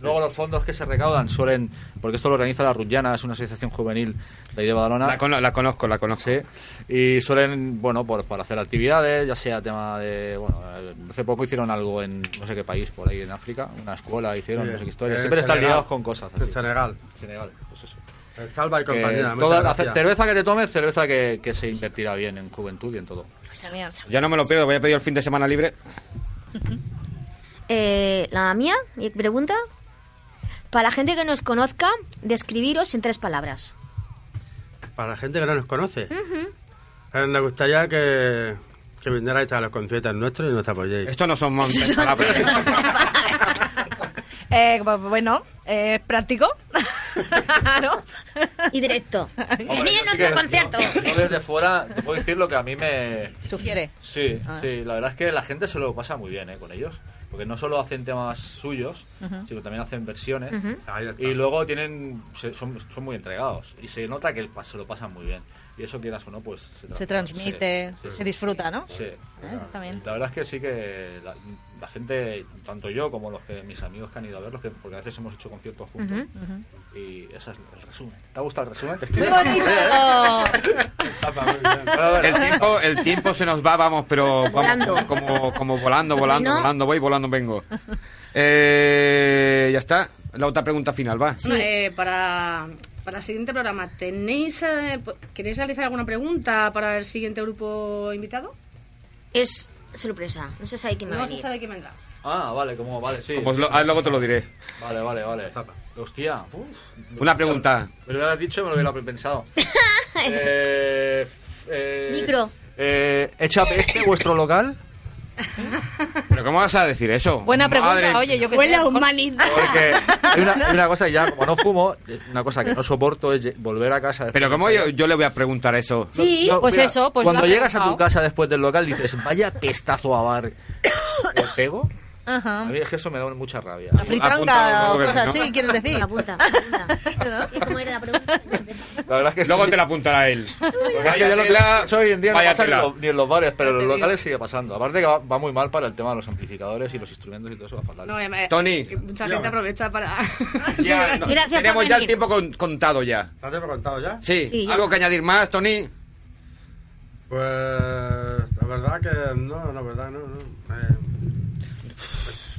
Luego los fondos que se recaudan suelen... Porque esto lo organiza la Rullana, es una asociación juvenil de ahí de Badalona. La, cono- la conozco, la conozco. Sí, y suelen, bueno, por, para hacer actividades, ya sea tema de, bueno, hace poco hicieron algo en no sé qué país, por ahí en África, una escuela hicieron, no sé qué historia, Eh, siempre están liados con cosas así. Senegal. Senegal, pues eso. Salva y compañía. toda- cerveza que te tomes, cerveza que, que se invertirá bien en juventud y en todo. Yo no me lo pierdo, voy a pedir el fin de semana libre. Eh, la mía, mi pregunta. Para la gente que nos conozca, describiros en tres palabras. Para la gente que no nos conoce. Eh, me gustaría que, que vinierais a los conciertos nuestros y nos apoyéis. Esto no son montes palabras. Eh, bu- bueno, eh, es práctico. ¿No? Y directo. Hombre, nuestro concierto. Yo desde fuera te puedo decir lo que a mí me... Sugiere. Sí, Ah. sí, la verdad es que la gente se lo pasa muy bien ¿eh? con ellos. Porque no solo hacen temas suyos, sino también hacen versiones. Y luego tienen se- son, son muy entregados. Y se nota que se lo pasan muy bien. Y eso quieras o no, pues se, Se tra- transmite, sí, sí, se sí. disfruta, ¿no? Sí. Eh, también. La verdad es que sí que la, la gente, tanto yo como los que mis amigos que han ido a verlos, que, porque a veces hemos hecho conciertos juntos, y ese es el resumen. ¿Te ha gustado el resumen? ¡Muy bonito! ¿eh? El tiempo, el tiempo se nos va, vamos, pero vamos, Volando. como, como volando, volando, ¿No? volando voy, volando vengo. Eh, ya está. La otra pregunta final, va. Bueno, eh, para, para el siguiente programa, ¿tenéis, eh, ¿queréis realizar alguna pregunta para el siguiente grupo invitado? Es sorpresa. No se sabe quién va a No se sabe quién vendrá. Ah, vale, como, vale, sí. Pues lo- ah, luego te lo diré. Vale, vale, vale. Zapa. Hostia. uf. Una pregunta. Me lo hubieras dicho y me lo hubiera pensado. eh, f- eh, Micro. Eh, ¿Echa peste vuestro local? ¿Pero cómo vas a decir eso? Buena pregunta, Madre oye, yo que sé. Huele a a lo mejor- humanidad. Porque hay una, hay una cosa que ya, como no fumo, una cosa que no soporto es volver a casa. después Pero ¿cómo yo, yo le voy a preguntar eso? Sí. No, Pues eso, pues Cuando lo llegas a tu casa después del local dices, vaya pestazo a bar. ¿Te pego? A Ajá. mí es que eso me da mucha rabia. La fritanga o ¿no? cosas así, quieres decir. Apunta, apunta. ¿Y cómo era la pregunta? La verdad es que Luego te la apuntará él. Porque Vaya ya lo- tela, eso hoy en día no vaya pasa ni, lo- ni en los bares, pero en los locales sigue pasando. Aparte que va, va muy mal para el tema de los amplificadores y los instrumentos y todo eso va fatal. No, eh, Tony. que Mucha gente aprovecha para... Ya, no, Gracias tenemos ya el tiempo con- contado ya. ¿Te has contado ya? Sí, Sí, ya. ¿algo que añadir más, Tony? Pues la verdad que no, la verdad no. no. Eh,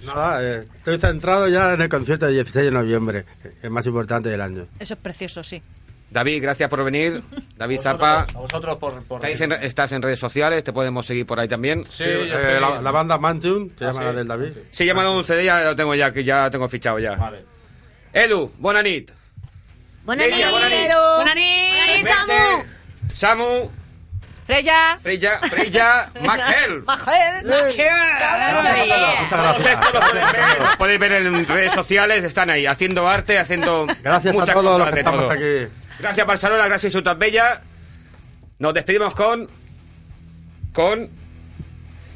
nada, eh, estoy centrado ya en el concierto del 16 de noviembre, que es más importante del año. Eso es precioso, sí. David, gracias por venir. David A Zapa. vosotros- A vosotros por... por Estáis en- estás en redes sociales, te podemos seguir por ahí también. Sí, Eh, la, la banda Mantium, se Ah, llama sí. la del David. Sí, ha dado un CD, ya lo tengo ya, que ya tengo fichado ya. Vale. Edu, bona nit. ¡Buena nit! Buenas nit, Samu. Samu, Freya. Freya, Freya, Magel. Muchas Todos gracias. estos los podéis ver, los podéis ver en redes sociales, están ahí, haciendo arte, haciendo Gracias a muchas todos los cosas que de todo. aquí. Gracias Barcelona, gracias Ciutat Bella. Nos despedimos con... Con...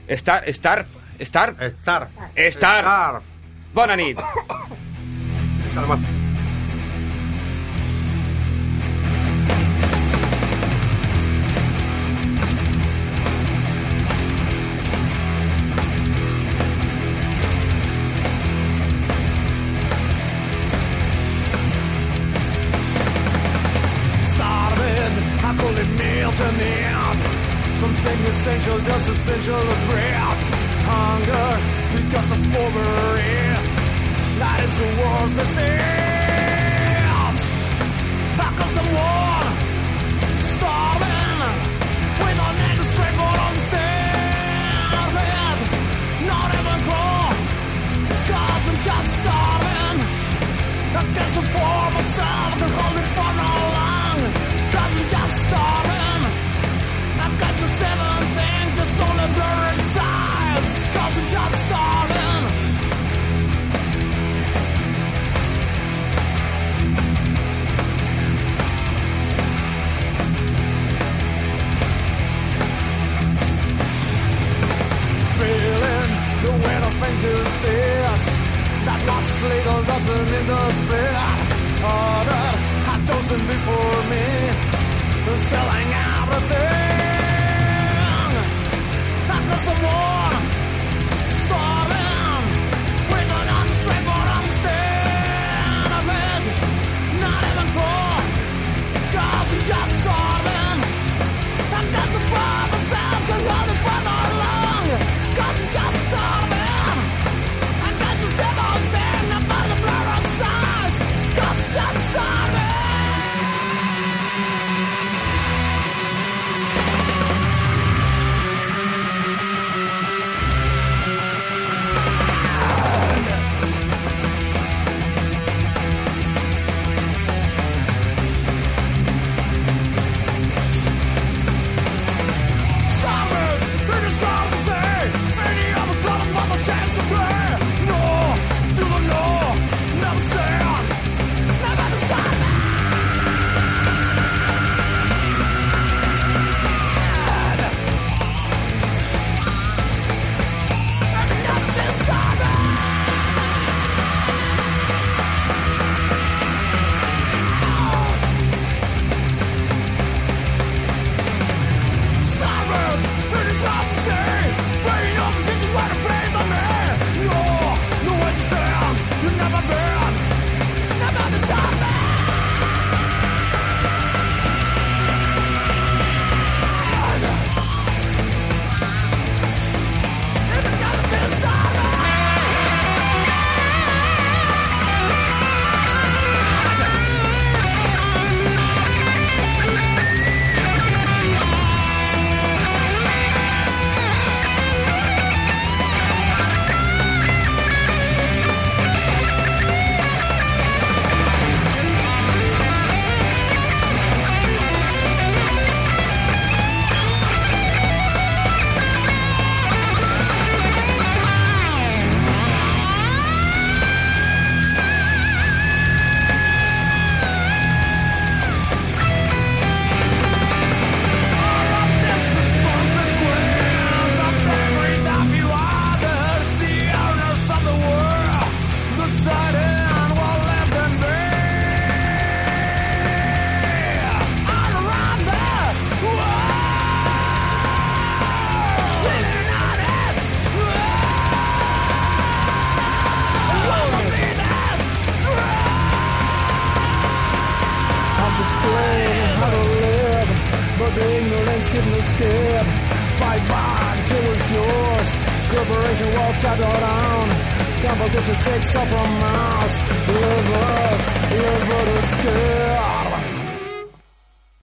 Star... Star... Star... Star. Star. Star starving. Essential, as bread. Hunger because of poverty. That is the worst